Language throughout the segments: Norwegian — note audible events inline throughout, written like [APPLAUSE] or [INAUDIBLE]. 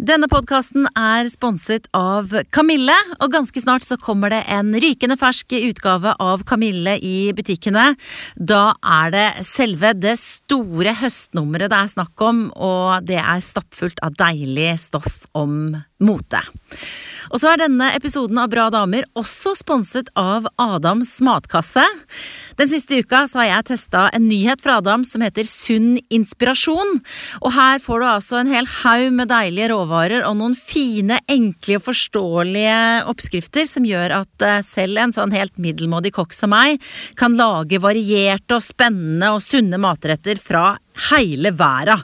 Denne podkasten er sponset av Kamille, og ganske snart så kommer det en rykende fersk utgave av Kamille i butikkene. Da er det selve det store høstnummeret det er snakk om, og det er stappfullt av deilig stoff om mote. Og så er denne episoden av Bra damer også sponset av Adams matkasse. Den siste uka har jeg testa en nyhet fra Adam som heter Sunn inspirasjon. Og her får du altså en hel haug med deilige råvarer og noen fine, enkle og forståelige oppskrifter som gjør at eh, selv en sånn helt middelmådig kokk som meg kan lage varierte og spennende og sunne matretter fra hele verden.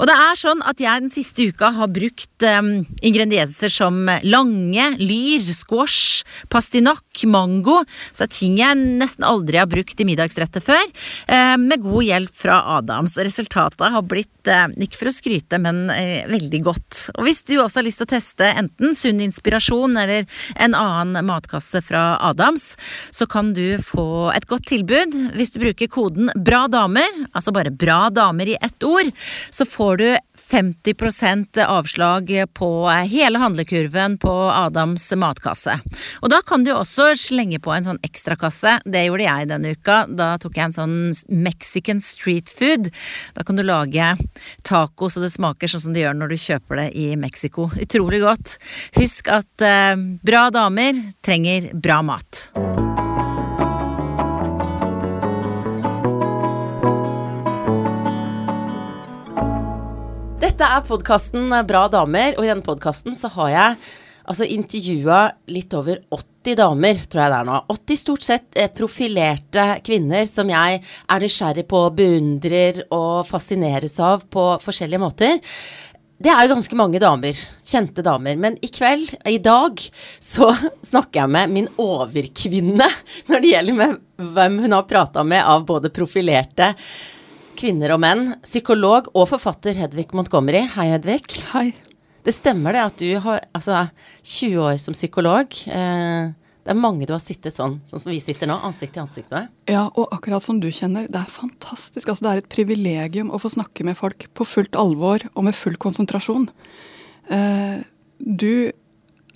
Og det er sånn at jeg den siste uka har brukt um, ingredienser som lange, lyr, squash, pastinakk, mango, så er ting jeg nesten aldri har brukt i middagsretter før, uh, med god hjelp fra Adams. Resultatet har blitt, uh, ikke for å skryte, men uh, veldig godt. Og hvis du også har lyst til å teste enten Sunn inspirasjon eller en annen matkasse fra Adams, så kan du få et godt tilbud hvis du bruker koden BRA damer, altså bare BRA damer i ett ord, så får du 50% avslag på hele handlekurven på Adams matkasse. Og da kan du også slenge på en sånn ekstrakasse. Det gjorde jeg denne uka. Da tok jeg en sånn Mexican street food. Da kan du lage taco så det smaker sånn som det gjør når du kjøper det i Mexico. Utrolig godt. Husk at eh, bra damer trenger bra mat. Dette er podkasten Bra damer, og i denne podkasten så har jeg altså intervjua litt over 80 damer, tror jeg det er nå. 80 stort sett eh, profilerte kvinner som jeg er nysgjerrig på, beundrer og fascineres av på forskjellige måter. Det er jo ganske mange damer, kjente damer. Men i kveld, i dag, så [LAUGHS] snakker jeg med min overkvinne når det gjelder med hvem hun har prata med av både profilerte kvinner og menn. Psykolog og forfatter Hedvig Montgomery. Hei, Hedvig. Hei. Det stemmer det at du har altså 20 år som psykolog. Eh, det er mange du har sittet sånn, sånn som vi sitter nå, ansikt til ansikt med. Ja, og akkurat som du kjenner, det er fantastisk. Altså, det er et privilegium å få snakke med folk på fullt alvor og med full konsentrasjon. Eh, du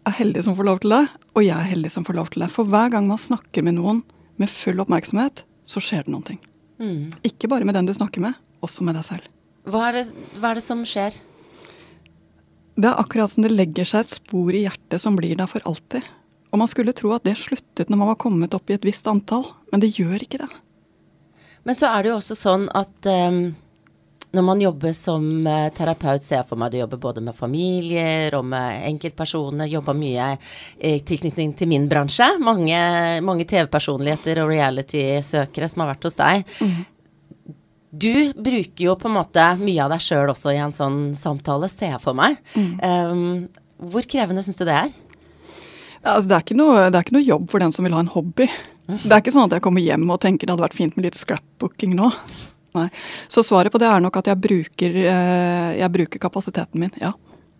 er heldig som får lov til det, og jeg er heldig som får lov til det. For hver gang man snakker med noen med full oppmerksomhet, så skjer det noen ting. Mm. Ikke bare med den du snakker med, også med deg selv. Hva er, det, hva er det som skjer? Det er akkurat som det legger seg et spor i hjertet som blir der for alltid. Og man skulle tro at det sluttet når man var kommet opp i et visst antall, men det gjør ikke det. Men så er det jo også sånn at um, når man jobber som uh, terapeut, ser jeg for meg at du jobber både med familier og med enkeltpersoner, jobber mye i tilknytning til min bransje. Mange, mange TV-personligheter og reality-søkere som har vært hos deg. Mm. Du bruker jo på en måte mye av deg sjøl også i en sånn samtale, ser jeg for meg. Mm. Um, hvor krevende syns du det er? Altså, det, er noe, det, er ikke noe, jobb for den som vil ha en hobby. Det er ikke sånn at jeg kommer hjem og tenker det hadde vært fint med litt scrapbooking nå. Nei. Så svaret på det er nok at jeg bruker, eh, jeg bruker kapasiteten min, ja.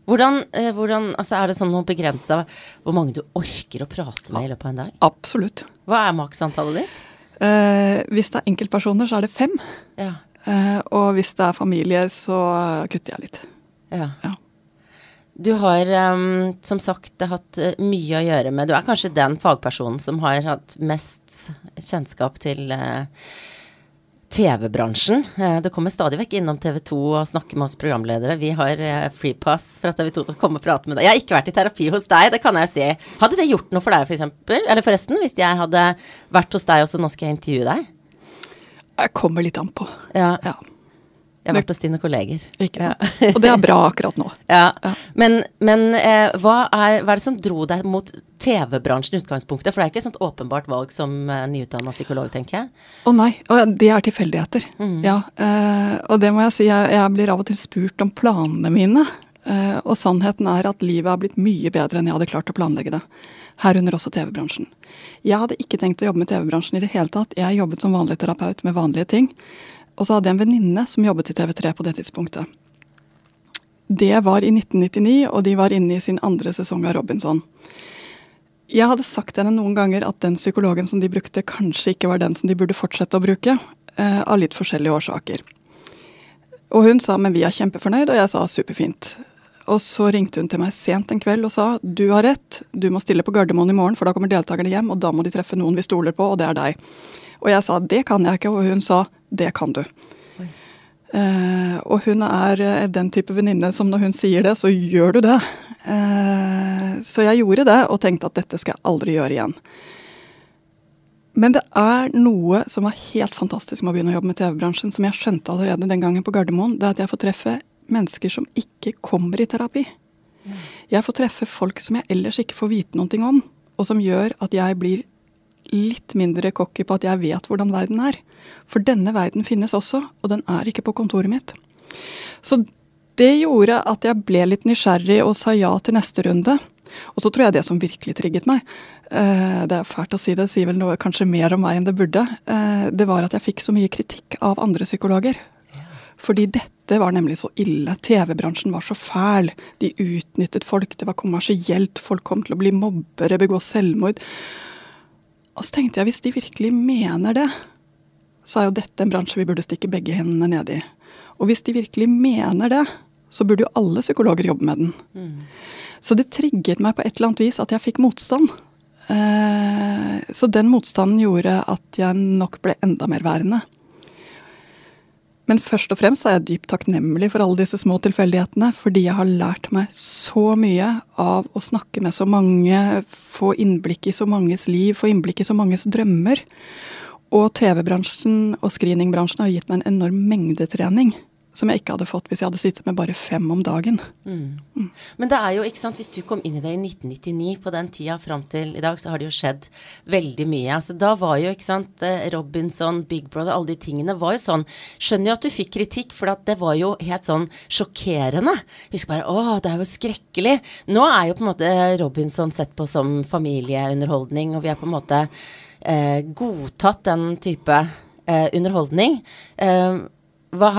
Hvordan, eh, hvordan, altså Er det sånn noe begrensa hvor mange du orker å prate med i løpet av en dag? Absolutt. Hva er maksantallet ditt? Eh, hvis det er enkeltpersoner, så er det fem. Ja. Eh, og hvis det er familier, så kutter jeg litt. Ja. ja. Du har um, som sagt hatt mye å gjøre med Du er kanskje den fagpersonen som har hatt mest kjennskap til uh, TV-bransjen. Eh, det kommer stadig vekk innom TV 2 og snakker med oss programledere. Vi har eh, freepass fra TV 2 til å komme og prate med deg. Jeg har ikke vært i terapi hos deg, det kan jeg jo si. Hadde det gjort noe for deg? For Eller forresten, hvis jeg hadde vært hos deg og så nå skal jeg intervjue deg? Jeg kommer litt an på. Ja. ja. Jeg har vært hos dine kolleger. Ikke sant. Ja. Og det er bra akkurat nå. [LAUGHS] Ja. ja. Men, men eh, hva, er, hva, er, det som dro deg mot TV-bransjen i utgangspunktet? For det er ikke et sånt åpenbart valg som eh, nyutdanna psykolog, tenker jeg. Å nei, og det er tilfeldigheter. Mm. Ja. Eh, og det må jeg si, jeg, jeg, blir av og til spurt om planene mine. Eh, og sannheten er at livet har blitt mye bedre enn jeg hadde klart å planlegge det. Herunder også TV-bransjen. Jeg hadde ikke tenkt å jobbe med TV-bransjen i det hele tatt. Jeg jobbet som vanlig terapeut med vanlige ting. Og så hadde jeg en venninne som jobbet i TV3 på det tidspunktet. Det var i 1999, og de var inne i sin andre sesong av Robinson. Jeg hadde sagt henne noen ganger at den psykologen som de brukte, kanskje ikke var den som de burde fortsette å bruke, eh, av litt forskjellige årsaker. Og hun sa men vi er kjempefornøyd, og jeg sa superfint. Og så ringte hun til meg sent en kveld og sa du har rett, du må stille på Gardermoen i morgen, for da kommer deltakerne hjem, og da må de treffe noen vi stoler på, og det er deg. Og jeg sa det kan jeg ikke, og hun sa det kan du. Uh, og hun er uh, den type venninne som når hun sier det, så gjør du det. Uh, så jeg gjorde det og tenkte at dette skal jeg aldri gjøre igjen. Men det er noe som var helt fantastisk med å begynne å jobbe med TV-bransjen, som jeg skjønte allerede den gangen på Gardermoen. Det er at jeg får treffe mennesker som ikke kommer i terapi. Jeg får treffe folk som jeg ellers ikke får vite noe om, og som gjør at jeg blir litt mindre cocky på at jeg vet hvordan verden er. For denne verden finnes også, og den er ikke på kontoret mitt. Så det gjorde at jeg ble litt nysgjerrig og sa ja til neste runde. Og så tror jeg det som virkelig trigget meg, eh, det er fælt å si det, sier vel noe kanskje mer om meg enn det burde, eh, det var at jeg fikk så mye kritikk av andre psykologer. Fordi dette var nemlig så ille. TV-bransjen var så fæl. De utnyttet folk, det var kommersielt, folk kom til å bli mobbere, begå selvmord. Og så tenkte jeg, hvis de virkelig mener det, så er jo dette en bransje vi burde stikke begge hendene ned i. Og hvis de virkelig mener det, så burde jo alle psykologer jobbe med den. Mm. Så det trigget meg på et eller annet vis at jeg fikk motstand. Eh, så den motstanden gjorde at jeg nok ble enda mer værende. Men først og fremst er jeg dypt takknemlig for alle disse små tilfeldighetene, fordi jeg har lært meg så mye av å snakke med så mange, få innblikk i så manges liv, få innblikk i så manges drømmer. Og TV-bransjen og screeningbransjen har gitt meg en enorm mengdetrening som jeg ikke hadde fått hvis jeg hadde sittet med bare fem om dagen. Mm. Mm. Men det er jo, ikke sant, hvis du kom inn i det i 1999, på den tida fram til i dag, så har det jo skjedd veldig mye. Altså da var jo, ikke sant, eh, Robinson, Big Brother, alle de tingene var jo sånn Skjønner jo at du fikk kritikk, for det var jo helt sånn sjokkerende. Husk bare å, det er jo skrekkelig. Nå er jo på en måte Robinson sett på som familieunderholdning, og vi er på en måte eh, godtatt den type eh, underholdning. Eh,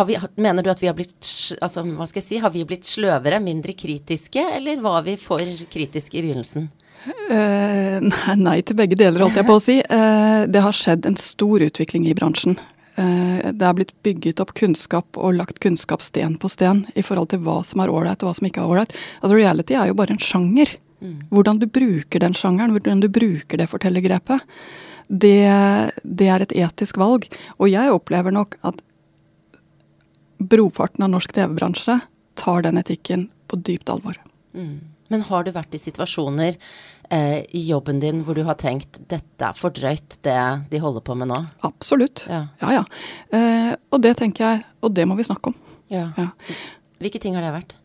vi, mener du at vi har blitt altså, hva skal jeg si, har vi blitt sløvere, mindre kritiske, eller var vi for kritiske i begynnelsen? Uh, nei, nei, til begge deler, holdt jeg på å si. Uh, det har skjedd en stor utvikling i bransjen. Uh, det er blitt bygget opp kunnskap og lagt kunnskap sten på sten i forhold til hva som er ålreit og hva som ikke er ålreit. Altså, reality er jo bare en sjanger. Mm. Hvordan du bruker den sjangeren, hvordan du bruker det fortellergrepet, det, det er et etisk valg. Og jeg opplever nok at brorparten av norsk TV-bransje tar den etikken på dypt alvor. Mm. Men har du vært i situasjoner eh, i jobben din hvor du har tenkt dette er for drøyt, det de holder på med nå? Absolutt. Ja ja. ja. Eh, og det tenker jeg, og det må vi snakke om. Ja. ja. Hvilke ting har det vært?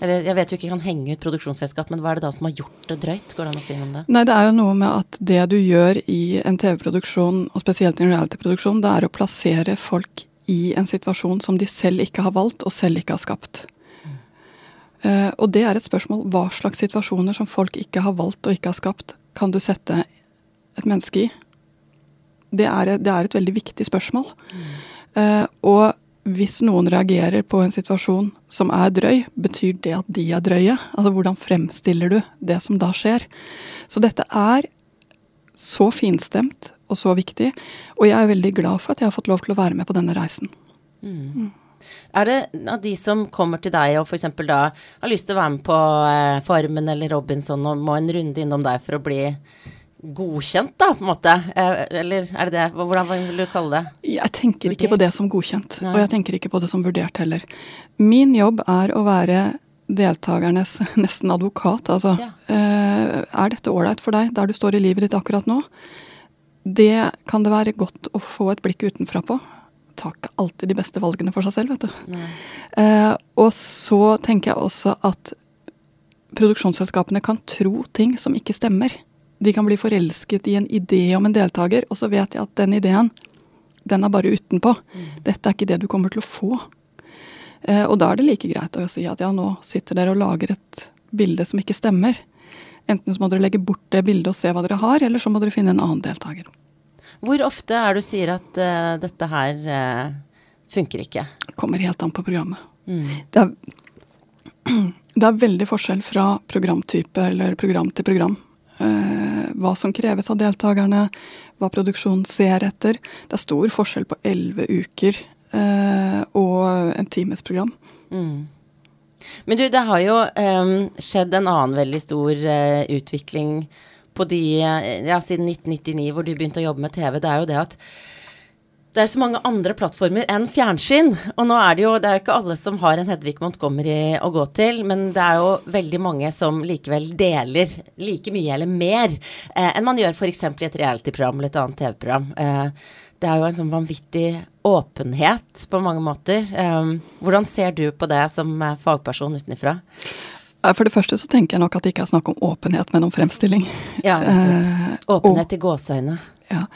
Eller jeg vet du ikke kan henge ut produksjonsselskap, men hva er det da som har gjort det drøyt? Går det an å si om det? Nei, det er jo noe med at det du gjør i en TV-produksjon, og spesielt i en reality-produksjon, det er å plassere folk i en situasjon som de selv ikke har valgt og selv ikke har skapt. Uh, og det er et spørsmål hva slags situasjoner som folk ikke har valgt og ikke har skapt, kan du sette et menneske i? Det er, det er et veldig viktig spørsmål. Uh, og hvis noen reagerer på en situasjon som er drøy, betyr det at de er drøye? Altså hvordan fremstiller du det som da skjer? Så dette er så finstemt og så viktig. Og jeg er veldig glad for at jeg har fått lov til å være med på denne reisen. Mm. Mm. Er det av de som kommer til deg og f.eks. da har lyst til å være med på eh, Farmen eller Robinson og må en runde innom deg for å bli godkjent, da, på en måte? Eh, eller er det det? Hvordan vil du kalle det? Jeg tenker ikke på det som godkjent. Nei. Og jeg tenker ikke på det som vurdert heller. Min jobb er å være deltakernes nesten advokat. Altså, ja. eh, er dette ålreit for deg der du står i livet ditt akkurat nå? Det kan det være godt å få et blikk utenfra på. Tar ikke alltid de beste valgene for seg selv, vet du. Eh, og så tenker jeg også at produksjonsselskapene kan tro ting som ikke stemmer. De kan bli forelsket i en idé om en deltaker, og så vet jeg at den ideen, den er bare utenpå. Mm. Dette er ikke det du kommer til å få. Eh, og da er det like greit å si at ja, nå sitter dere og lager et bilde som ikke stemmer. Enten så må dere legge bort det bildet og se hva dere har, eller så må dere finne en annen deltaker. Hvor ofte er du sier at uh, dette her uh, funker ikke? Kommer helt an på programmet. Mm. Det, er, [CLEARS THROAT] det, er, veldig forskjell fra programtype eller program til program. Uh, hva som kreves av deltakerne, hva produksjonen ser etter. Det er stor forskjell på elleve uker og en times program. Mm. Men du, det har jo um, skjedd en annen veldig stor uh, utvikling på de Ja, siden 1999 hvor du begynte å jobbe med TV. Det er jo det at det er så mange andre plattformer enn fjernsyn. Og nå er det jo Det er jo ikke alle som har en Hedvig Montgomery å gå til, men det er jo veldig mange som likevel deler like mye eller mer eh, enn man gjør f.eks. i et reality-program eller et annet TV-program. Eh, det er jo en sånn vanvittig åpenhet på mange måter. Eh, hvordan ser du på det som fagperson utenfra? For det første så tenker jeg nok at det ikke er snakk om åpenhet, men om fremstilling. Ja, [LAUGHS] eh, åpenhet i gåseøyne. Ja.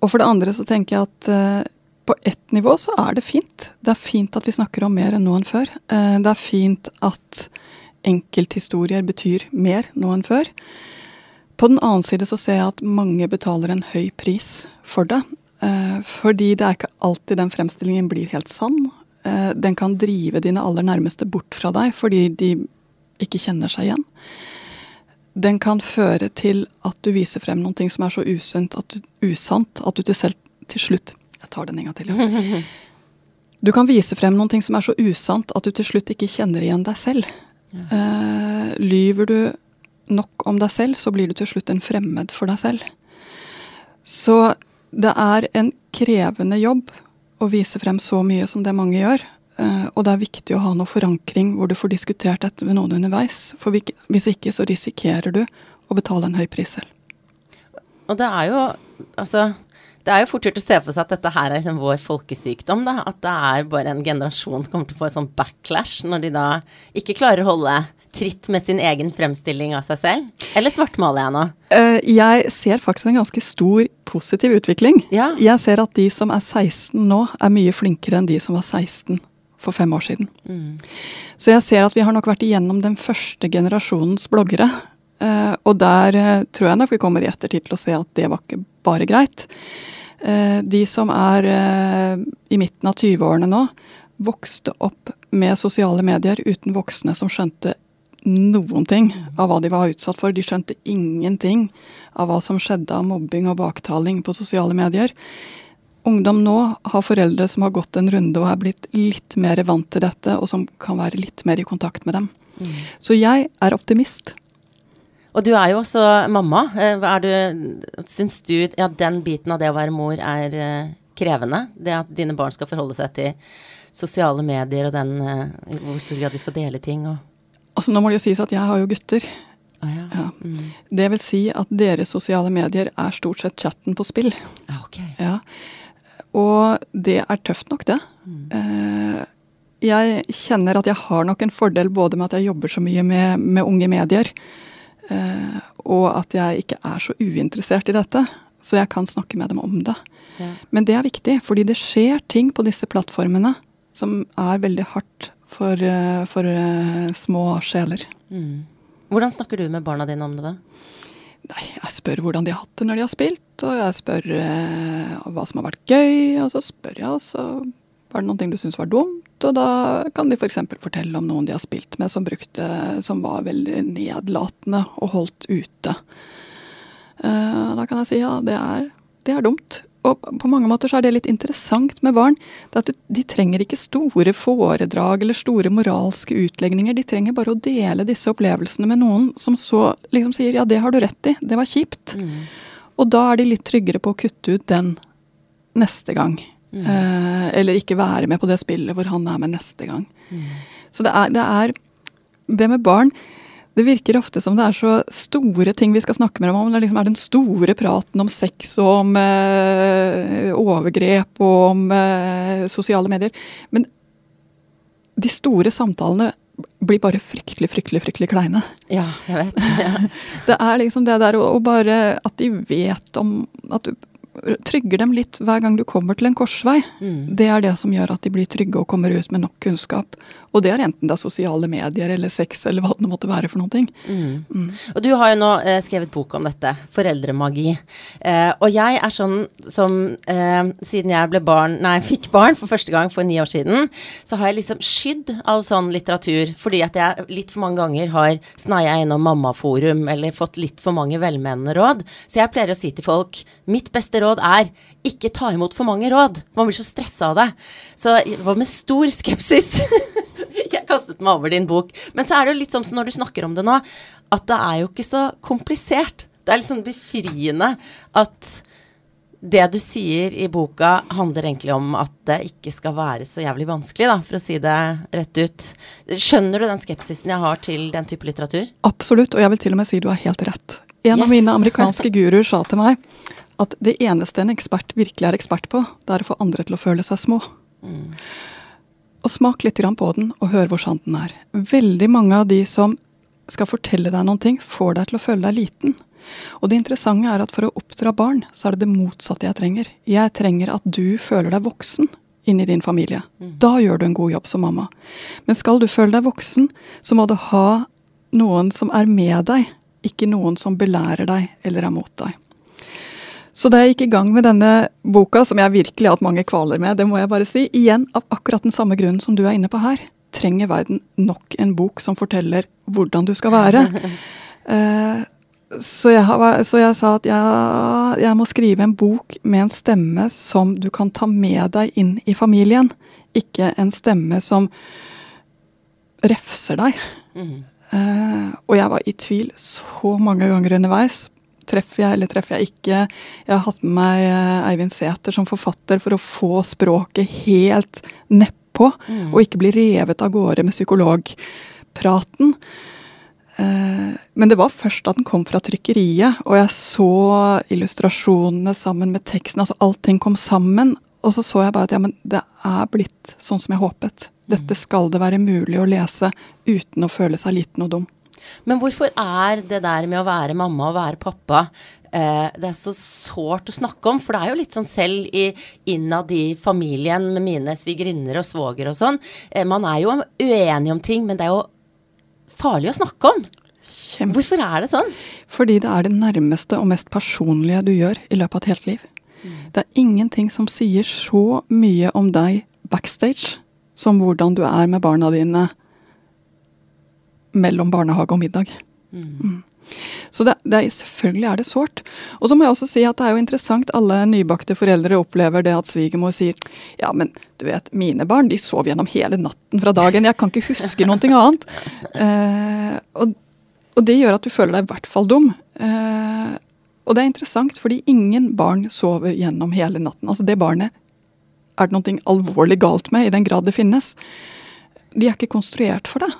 Og for det andre så tenker jeg at på ett nivå så er det fint. Det er fint at vi snakker om mer enn noen før. Uh, det er fint at enkelthistorier betyr mer nå enn før. På den annen side så ser jeg at mange betaler en høy pris for det. Uh, fordi det er ikke alltid den fremstillingen blir helt sann. den kan drive dine aller nærmeste bort fra deg fordi de ikke kjenner seg igjen den kan føre til at du viser frem noen ting som er så usunt at du, usant at du til selv til slutt Jeg tar den en gang til. [LAUGHS] Du kan vise frem noen ting som er så usant at du til slutt ikke kjenner igjen deg selv. Ja. Uh, lyver du nok om deg selv, så blir du til slutt en fremmed for deg selv. Så det er en krevende jobb å vise frem så mye som det mange gjør. Eh, og det er viktig å ha noe forankring hvor du får diskutert dette med noen underveis. For hvis ikke så risikerer du å betale en høy pris selv. Og det er jo altså det er jo fort gjort å se for seg at dette her er liksom vår folkesykdom. Da. At det er bare en generasjon som kommer til å få en sånn backlash når de da ikke klarer å holde tritt med sin egen fremstilling av seg selv? Eller svartmaler jeg nå? Uh, jeg ser faktisk en ganske stor positiv utvikling. Ja. Jeg ser at de som er 16 nå, er mye flinkere enn de som var 16 for fem år siden. Mm. Så jeg ser at vi har nok vært igjennom den første generasjonens bloggere. Uh, og der uh, tror jeg nok vi kommer i ettertid til å se at det var ikke bare greit. De som er i midten av 20-årene nå, vokste opp med sosiale medier uten voksne som skjønte noen ting av hva de var utsatt for. De skjønte ingenting av hva som skjedde av mobbing og baktaling på sosiale medier ungdom nå har foreldre som har gått en runde og er blitt litt mer vant til dette, og som kan være litt mer i kontakt med dem. Mm. Så jeg er optimist. Og du er jo også mamma. Eh, er du, syns du ja, den biten av det å være mor er uh, krevende? Det at dine barn skal forholde seg til sosiale medier og den uh, hvor stor grad de skal dele ting og Altså Nå må det jo sies at jeg har jo gutter. Ah, ja. Ja. Mm. Det vil si at deres sosiale medier er stort sett chatten på spill. Ah, okay. Ja. Og det er tøft nok, det. Mm. Jeg kjenner at jeg har nok en fordel både med at jeg jobber så mye med, med unge medier, eh, og at jeg ikke er så uinteressert i dette. Så jeg kan snakke med dem om det. Ja. Men det er viktig, fordi det skjer ting på disse plattformene som er veldig hardt for, eh, for små sjeler. Mm. Hvordan snakker du med barna dine om det, da? Nei, jeg spør hvordan de har hatt det når de har spilt, og jeg spør eh, hva som har vært gøy, og så spør jeg også var det noen ting du syntes var dumt, og da kan de f.eks. For fortelle om noen de har spilt med som brukte, som var veldig nedlatende og holdt ute. Eh, da kan jeg si ja, det er, det er dumt. Og på mange måter så er det litt interessant med barn. at De trenger ikke store foredrag eller store moralske utlegninger. De trenger bare å dele disse opplevelsene med noen som så liksom sier ja, det har du rett i, det var kjipt. Mm. Og da er de litt tryggere på å kutte ut den neste gang. Mm. Eh, eller ikke være med på det spillet hvor han er med neste gang. Mm. Så det er, det er det med barn det virker ofte som det er så store ting vi skal snakke med dem om. Det liksom er den store praten om sex og om eh, overgrep og om eh, sosiale medier. Men de store samtalene blir bare fryktelig, fryktelig fryktelig kleine. Ja, jeg vet. Ja. [LAUGHS] det er liksom det der å bare At de vet om At du trygger dem litt hver gang du kommer til en korsvei. Mm. Det er det som gjør at de blir trygge og kommer ut med nok kunnskap. Og det er enten det er sosiale medier eller sex eller hva det måtte være for noe. Mm. Mm. Og du har jo nå eh, skrevet bok om dette, foreldremagi. Eh, og jeg er sånn som eh, siden jeg ble barn, nei, [LAUGHS] fikk barn for første gang for ni år siden, så har jeg liksom skydd av sånn litteratur fordi at jeg litt for mange ganger har sneia innom Mammaforum eller fått litt for mange velmenende råd. Så jeg pleier å si til folk mitt beste råd er ikke ta imot for mange råd. Man blir så stressa av det. Så det var med stor skepsis [LAUGHS] jeg kastet meg over din bok. Men så er det jo litt sånn som når du snakker om det nå, at det er jo ikke så komplisert. Det er litt sånn befriende at det du sier i boka, handler egentlig om at det ikke skal være så jævlig vanskelig, da, for å si det rett ut. Skjønner du den skepsisen jeg har til den type litteratur? Absolutt, og jeg vil til og med si du har helt rett. En Yes. av mine amerikanske guruer sa til meg at det eneste en ekspert virkelig er ekspert på, det er å få andre til å føle seg små. Og smak litt på den, og hør hvor sant den er. Veldig mange av de som skal fortelle deg noen ting, får deg til å føle deg liten. Og det interessante er at for å oppdra barn, så er det det motsatte jeg trenger. Jeg trenger at du føler deg voksen inni din familie. Da gjør du en god jobb som mamma. Men skal du føle deg voksen, så må du ha noen som er med deg, ikke noen som belærer deg eller er mot deg. Så da jeg gikk i gang med denne boka, som jeg virkelig har hatt mange kvaler med, det må jeg bare si, igjen av akkurat den samme grunnen som du er inne på her, trenger verden nok en bok som forteller hvordan du skal være. uh, [LAUGHS] så, jeg så jeg sa at jeg, jeg må skrive en bok med en stemme som du kan ta med deg inn i familien. Ikke en stemme som refser deg. Eh, og jeg var i tvil så mange ganger underveis. Treffer jeg, eller treffer jeg ikke? Jeg har hatt med meg eh, Eivind Sæther som forfatter for å få språket helt nedpå, og ikke bli revet av gårde med psykologpraten. Eh, Men det var først da den kom fra trykkeriet, og jeg så illustrasjonene sammen med teksten. altså Allting kom sammen. Og så så jeg bare at ja, men det er blitt sånn som jeg håpet. Dette skal det være mulig å lese uten å føle seg liten og dum. Men hvorfor er det der med å være mamma og være pappa eh, det er så sårt å snakke om? For det er jo litt sånn selv i, innad i familien med mine svigerinner og svoger og sånn. Eh, man er jo uenig om ting, men det er jo farlig å snakke om. Kjempe. Hvorfor er det sånn? Fordi det er det nærmeste og mest personlige du gjør i løpet av et helt liv. Det er ingenting som sier så mye om deg backstage som hvordan du er med barna dine mellom barnehage og middag. Mm. Så det, det selvfølgelig er det sårt. Og så må jeg også si at det er jo interessant, alle nybakte foreldre opplever det at svigermor sier ja, men du vet, mine barn de sov gjennom hele natten fra dagen, jeg kan ikke huske noe annet. Eh, og, og det gjør at du føler deg i hvert fall dum. Eh, og det er interessant, fordi ingen barn sover gjennom hele natten. Altså det barnet er det noe alvorlig galt med, i den grad det finnes. De er ikke konstruert for det.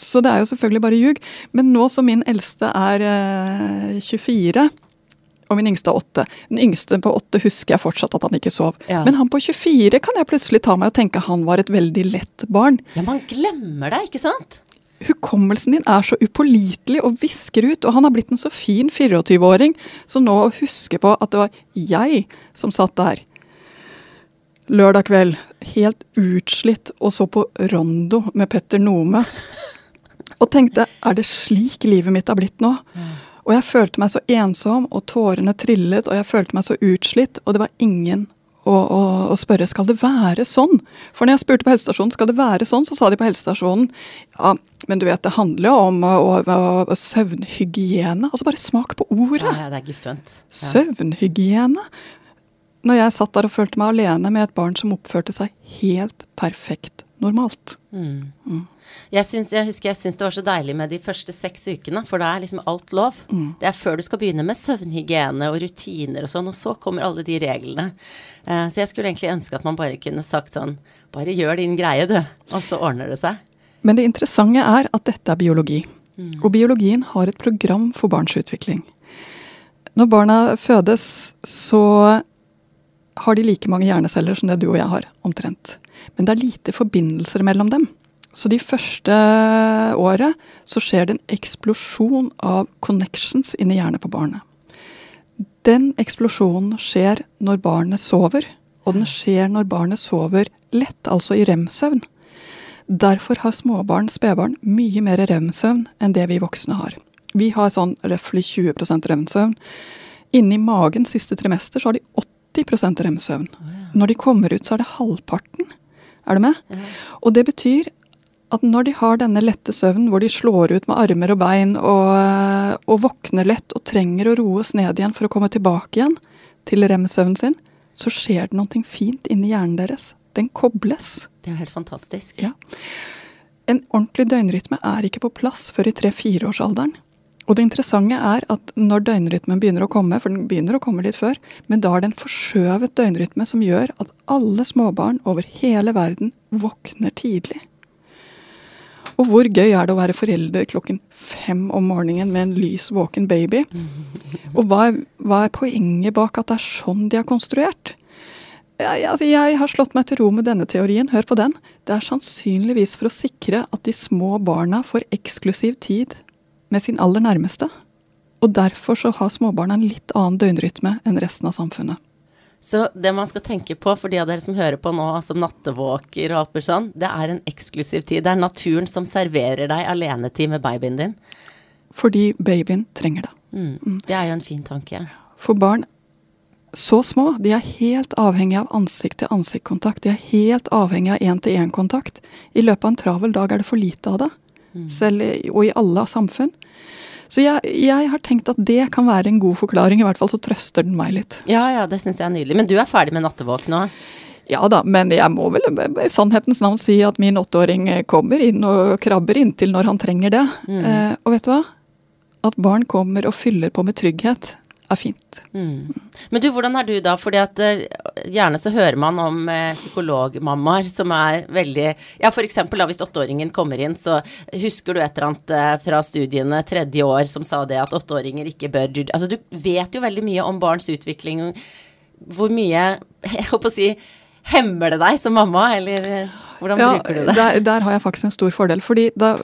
Så det er jo selvfølgelig bare ljug. Men nå som min eldste er eh, 24, og min yngste er 8 Den yngste på 8 husker jeg fortsatt at han ikke sov. Ja. Men han på 24 kan jeg plutselig ta meg og tenke han var et veldig lett barn. Ja, man glemmer det, ikke sant? Hukommelsen din er så upålitelig og visker ut, og han har blitt en så fin 24-åring, så nå å huske på at det var jeg som satt der lørdag kveld, helt utslitt, og så på Rondo med Petter Nome, og tenkte er det slik livet mitt har blitt nå? Og jeg følte meg så ensom, og tårene trillet, og jeg følte meg så utslitt, og det var ingen å, å, å spørre skal det være sånn. For når jeg spurte på helsestasjonen skal det være sånn, så sa de på helsestasjonen ja, men du vet det handler jo om å, søvnhygiene. Altså bare smak på ordet. Ja, det er guffent. Ja. Søvnhygiene. Når jeg satt der og følte meg alene med et barn som oppførte seg helt perfekt normalt. Jeg, syns, jeg husker jeg syns det var så deilig med de første seks ukene, for da er liksom alt lov. Det er før du skal begynne med søvnhygiene og rutiner og sånn, og så kommer alle de reglene. Uh, så jeg skulle egentlig ønske at man bare kunne sagt sånn Bare gjør din greie, du, og så ordner det seg. Men det interessante er at dette er biologi. Og biologien har et program for barns utvikling. Når barna fødes, så har de like mange hjerneceller som det du og jeg har, omtrent. Men det er lite forbindelser mellom dem. Så de første året så skjer det en eksplosjon av connections inni hjernen på barnet. Den eksplosjonen skjer når barnet sover, og den skjer når barnet sover lett, altså i rem-søvn. Derfor har småbarn, spedbarn, mye mer rem-søvn enn det vi voksne har. Vi har sånn røftlig 20% rem-søvn. Inni magen siste trimester så har de 80 rem-søvn. Når de kommer ut, så er det halvparten. Er du med? Og det betyr at når de har denne lette søvnen hvor de slår ut med armer og bein og, og våkner lett og trenger å roes ned igjen for å komme tilbake igjen til rem-søvnen sin, så skjer det noe fint inni hjernen deres. Den kobles. Det er helt fantastisk. Ja. en ordentlig døgnrytme er ikke på plass før i tre-fireårsalderen. Og det interessante er at når døgnrytmen begynner å komme, for den begynner å komme litt før, men da er det en forskjøvet døgnrytme som gjør at alle småbarn over hele verden våkner tidlig. Og hvor gøy er det å være forelder klokken fem om morgenen med en lys, våken baby? [LAUGHS] Og hva er, hva er poenget bak at det er sånn de er konstruert? Jeg, altså jeg, har slått meg til ro med denne teorien. Hør på den. Det er sannsynligvis for å sikre at de små barna får eksklusiv tid med sin aller nærmeste. Og derfor så har småbarna en litt annen døgnrytme enn resten av samfunnet. Så det man skal tenke på for de av dere som hører på nå, som nattevåker og alt mulig sånn, det er en eksklusiv tid. Det er naturen som serverer deg alenetid med babyen din. Fordi babyen trenger det. Mm. Mm. Det er jo en fin tanke. For barn så små, de er helt avhengig av ansikt-til-ansikt-kontakt. De er helt avhengig av én-til-én-kontakt. I løpet av en travel dag er det for lite av det. Mm. Selv, og i alle samfunn. Så jeg, jeg, har tenkt at det kan være en god forklaring. I hvert fall så trøster den meg litt. Ja, ja, det syns jeg er nydelig. Men du er ferdig med nattevåk nå? Ja da, men jeg må vel i sannhetens navn si at min åtteåring kommer inn og krabber inntil når han trenger det. Mm. Eh, og vet du hva? At barn kommer og fyller på med trygghet, er fint. Mm. Men du, hvordan er du da? Fordi at uh, gjerne så hører man om uh, psykologmammaer som er veldig Ja, f.eks. da hvis åtteåringen kommer inn, så husker du et eller annet uh, fra studiene tredje år som sa det at åtteåringer ikke bør Altså du vet jo veldig mye om barns utvikling. Hvor mye, jeg håper å si, hemmer det deg som mamma, eller hvordan ja, bruker du det? Der, der har jeg faktisk en stor fordel. fordi da,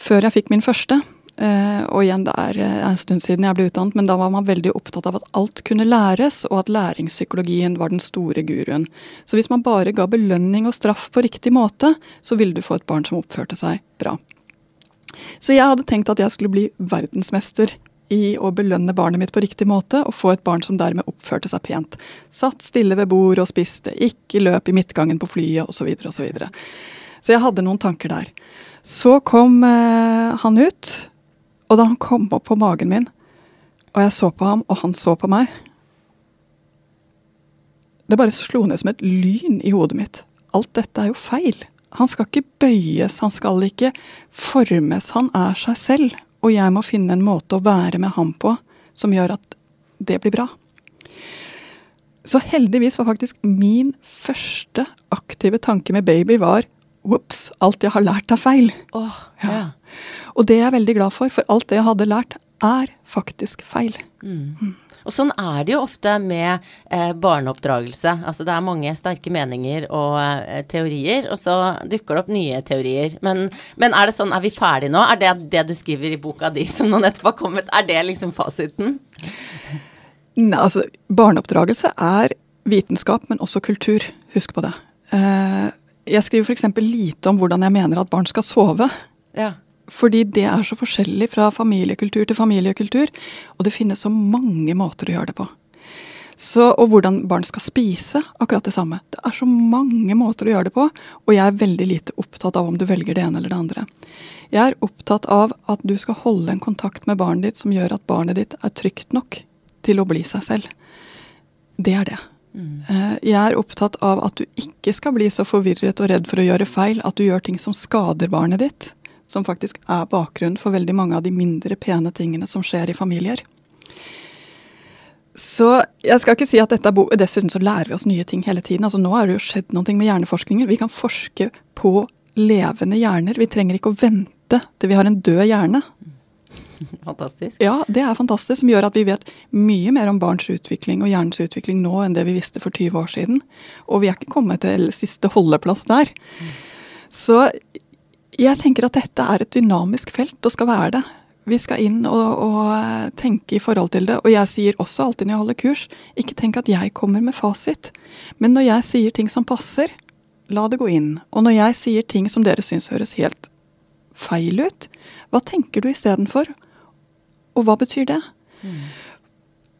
før jeg fikk min første og igjen, det er uh, en stund siden jeg ble utdannet, men da var man veldig opptatt av at alt kunne læres, og at læringspsykologien var den store guruen. Så hvis man bare ga belønning og straff på riktig måte, så ville du få et barn som oppførte seg bra. Så jeg hadde tenkt at jeg skulle bli verdensmester i å belønne barnet mitt på riktig måte, og få et barn som dermed oppførte seg pent. Satt stille ved bordet og spiste, ikke løp i midtgangen på flyet, osv., osv. Så, videre, og så, så jeg hadde noen tanker der. Så kom eh, han ut og da han kom opp på magen min, og jeg så på ham, og han så på meg Det bare slo ned som et lyn i hodet mitt. Alt dette er jo feil. Han skal ikke bøyes, han skal ikke formes. Han er seg selv. Og jeg må finne en måte å være med ham på som gjør at det blir bra. Så heldigvis var faktisk min første aktive tanke med baby var Ops, alt jeg har lært er feil. Oh, ja. Ja. Og det er jeg veldig glad for, for alt det jeg hadde lært, er faktisk feil. Mm. Og sånn er det jo ofte med eh, barneoppdragelse. Altså det er mange sterke meninger og eh, teorier, og så dukker det opp nye teorier. Men, men, er det sånn, er vi ferdige nå? Er det det du skriver i boka di som nå nettopp har kommet, er det liksom fasiten? Nei, altså barneoppdragelse er vitenskap, men også kultur. Husk på det. Eh, jeg skriver f.eks. lite om hvordan jeg mener at barn skal sove. Ja. Fordi det er så forskjellig fra familiekultur til familiekultur. Og det finnes så mange måter å gjøre det på. Så, og hvordan barn skal spise, akkurat det samme. Det er så mange måter å gjøre det på, og jeg er veldig lite opptatt av om du velger det ene eller det andre. Jeg er opptatt av at du skal holde en kontakt med barnet ditt som gjør at barnet ditt er trygt nok til å bli seg selv. Det er det. Mm. Eh, jeg er opptatt av at du ikke skal bli så forvirret og redd for å gjøre feil at du gjør ting som skader barnet ditt som faktisk er bakgrunnen for veldig mange av de mindre pene tingene som skjer i familier. Så jeg skal ikke si at dette er bo Dessuten så lærer vi oss nye ting hele tiden. Altså Nå har det jo skjedd noe med hjerneforskningen. Vi kan forske på levende hjerner. Vi trenger ikke å vente til vi har en død hjerne. [LAUGHS] Fantastisk. Ja, det er fantastisk. Som gjør at vi vet mye mer om barns utvikling og hjernens utvikling nå enn det vi visste for 20 år siden. Og vi er ikke kommet til siste holdeplass der. Mm. Så jeg tenker at dette er et dynamisk felt og skal være det. Vi skal inn og, og, tenke i forhold til det. Og jeg sier også alltid når jeg holder kurs, ikke tenk at jeg kommer med fasit. Men når jeg sier ting som passer, la det gå inn. Og når jeg sier ting som dere syns høres helt feil ut, hva tenker du istedenfor? Og hva betyr det? Mm.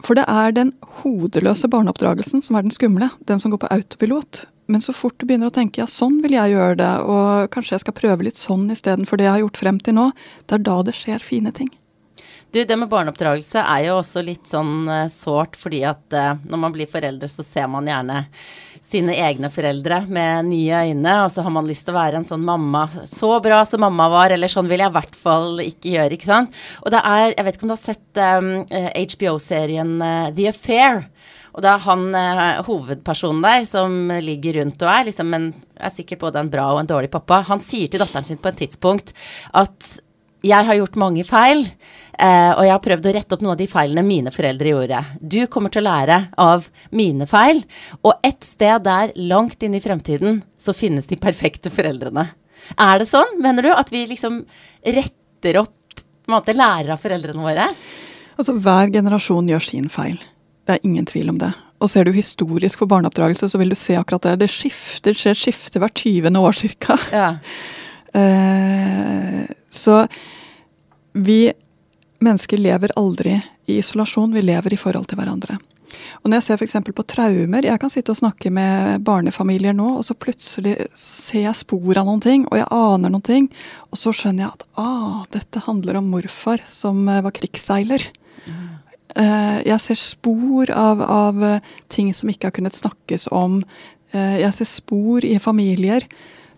For det er den hodeløse barneoppdragelsen som er den skumle. Den som går på autopilot. Men så fort du begynner å tenke ja, sånn vil jeg gjøre det, og kanskje jeg skal prøve litt sånn istedenfor det jeg har gjort frem til nå, det er da det skjer fine ting. Du, det med barneoppdragelse er jo også litt sånn uh, sårt, fordi at uh, når man blir foreldre, så ser man gjerne sine egne foreldre med nye øyne, og så har man lyst til å være en sånn mamma så bra som mamma var, eller sånn vil jeg i hvert fall ikke gjøre, ikke sant. Og det er, jeg vet ikke om du har sett um, HBO-serien uh, The Affair. Og det er han eh, hovedpersonen der som ligger rundt og er liksom en, er sikkert både en bra og en dårlig pappa. Han sier til datteren sin på et tidspunkt at jeg har gjort mange feil, eh, og jeg har prøvd å rette opp noen av de feilene mine foreldre gjorde. Du kommer til å lære av mine feil, og et sted der, langt inn i fremtiden, så finnes de perfekte foreldrene. Er det sånn, mener du, at vi liksom retter opp, på en måte lærer av foreldrene våre? Altså, hver generasjon gjør sin feil. Det er ingen tvil om det. Og ser du historisk på barneoppdragelse, så vil du se akkurat det. Det skifter, skjer skifte hvert 20. år cirka. Ja. Uh, [LAUGHS] så vi mennesker lever aldri i isolasjon, vi lever i forhold til hverandre. Og når jeg ser f.eks. på traumer Jeg kan sitte og snakke med barnefamilier nå, og så plutselig ser jeg spor av noen ting, og jeg aner noen ting. Og så skjønner jeg at ah, dette handler om morfar som eh, var krigsseiler. Eh, jeg ser spor av, av ting som ikke har kunnet snakkes om. Jeg ser spor i familier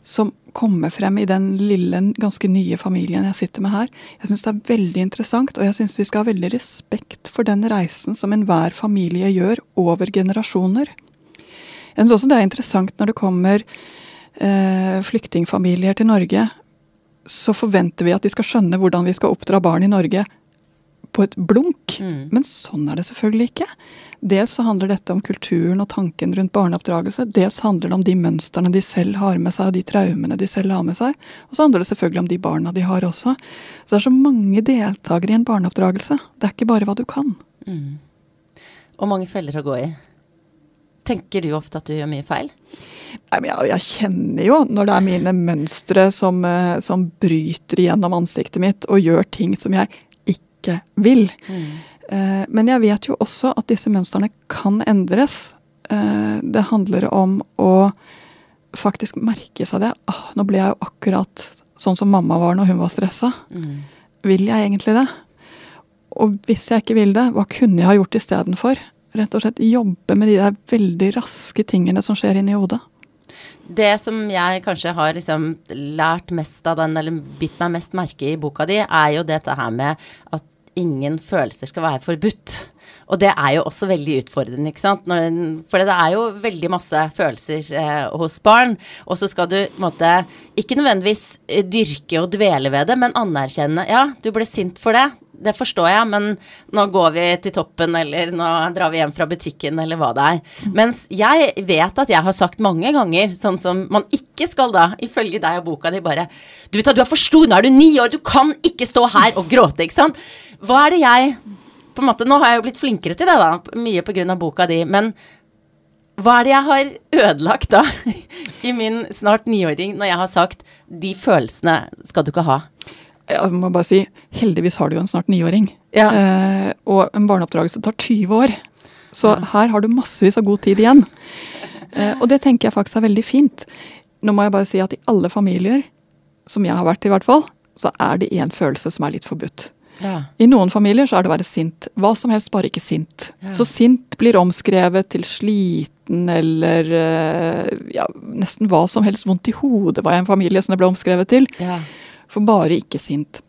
som kommer frem i den lille, ganske nye familien jeg sitter med her. Jeg syns det er veldig interessant, og jeg syns vi skal ha veldig respekt for den reisen som enhver familie gjør over generasjoner. Jeg syns også det er interessant når det kommer eh, flyktningfamilier til Norge. Så forventer vi at de skal skjønne hvordan vi skal oppdra barn i Norge på et blunk. Mm. Men sånn er det selvfølgelig ikke. Dels så handler dette om kulturen og tanken rundt barneoppdragelse. Dels handler det om de mønstrene de selv har med seg, og de traumene de selv har med seg. Og så handler det selvfølgelig om de barna de har også. Så det er så mange deltakere i en barneoppdragelse. Det er ikke bare hva du kan. Mm. Og mange feller å gå i. Tenker du ofte at du gjør mye feil? Nei, men jeg, jeg kjenner jo når det er mine mønstre som, eh, som bryter igjennom ansiktet mitt og gjør ting som jeg ikke vil. Mm. Eh, men jeg vet jo også at disse mønstrene kan endres. Eh, det handler om å faktisk merke seg det. Ah, nå ble jeg jo akkurat sånn som mamma var når hun var stressa. Mm. Vil jeg egentlig det? Og hvis jeg ikke vil det, hva kunne jeg ha gjort istedenfor? Rett og slett jobbe med de der veldig raske tingene som skjer inni hodet. Det som jeg kanskje har liksom lært mest av den, eller bitt meg mest merke i boka di, er jo dette her med at ingen følelser skal være forbudt. Og det er jo også veldig utfordrende, ikke sant. For det er jo veldig masse følelser eh, hos barn. Og så skal du måte ikke nødvendigvis eh, dyrke og dvele ved det, men anerkjenne Ja, du ble sint for det det forstår jeg, men nå går vi til toppen, eller nå drar vi hjem fra butikken, eller hva det er. Mens jeg vet at jeg har sagt mange ganger, sånn som man ikke skal da, ifølge deg og boka di, bare Du vet at du er for stor, nå er du ni år, du kan ikke stå her og gråte, ikke sant? Hva er det jeg på en måte, Nå har jeg jo blitt flinkere til det, da, mye av boka di, men hva er det jeg har ødelagt da, [LAUGHS] i min snart niåring, når jeg har sagt de følelsene skal du ikke ha? jeg må bare si, heldigvis har du jo en snart niåring. Ja. Eh, og en barneoppdragelse tar 20 år. Så ja. her har du massevis av god tid igjen. Eh, og det tenker jeg faktisk er veldig fint. Nå må jeg bare si at i alle familier, som jeg har vært i hvert fall, så er det én følelse som er litt forbudt. Ja. I noen familier så er det å være sint. Hva som helst, bare ikke sint. Ja. Så sint blir omskrevet til sliten eller eh, ja, nesten hva som helst. Vondt i hodet var jeg en familie som det ble omskrevet til. Ja. For bare ikke sint.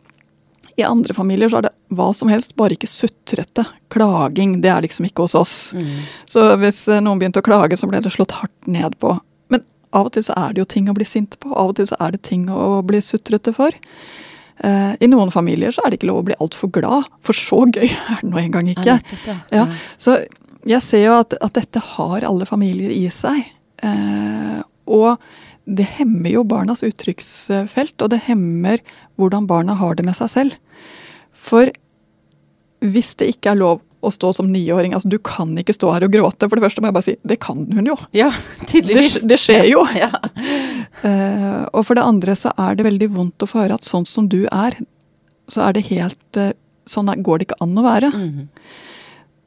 I andre familier så er det hva som helst, bare ikke sutrete. Klaging, det er liksom ikke hos oss. Mm. Så hvis eh, noen begynte å klage, så ble det slått hardt ned på. Men av og til så er det jo ting å bli sint på. Av og til så er det ting å bli sutrete for. Uh, I noen familier så er det ikke lov å bli altfor glad, for så gøy er det nå engang ikke. Ja, så jeg ser jo at, at, dette har alle familier i seg. Uh, og det hemmer jo barnas uttrykksfelt, og det hemmer hvordan barna har det med seg selv. For hvis det ikke er lov å stå som niåring altså Du kan ikke stå her og gråte. For det første må jeg bare si det kan hun jo. Ja, tydeligvis. Det, det skjer jo. [LAUGHS] Ja. Uh, og for det andre så er det veldig vondt å få høre at sånn som du er, så er det helt uh, Sånn går det ikke an å være. Mm.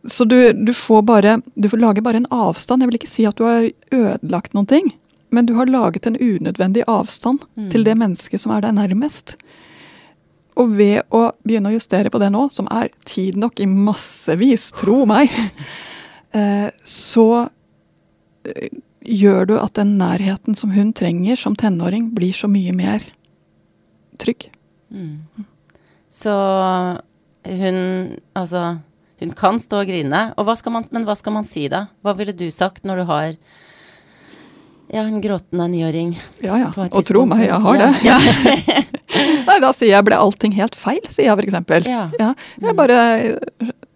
Så du, du, får bare Du får lage bare en avstand. Jeg vil ikke si at du har ødelagt noen ting men du har laget en unødvendig avstand mm. til det mennesket som er deg nærmest. Og ved å begynne å justere på det nå, som er tid nok i massevis, tro meg, [LAUGHS] eh, så eh, gjør du at den nærheten som hun trenger som tenåring, blir så mye mer trygg. Så hun Altså, hun kan stå og grine. Og hva man, men hva skal man si da? Hva ville du sagt når du har ja, en gråtende niåring? Ja ja, og tro meg, jeg har det. Ja. [LAUGHS] Nei, da sier jeg ble allting helt feil, sier jeg for eksempel. Ja. jeg bare,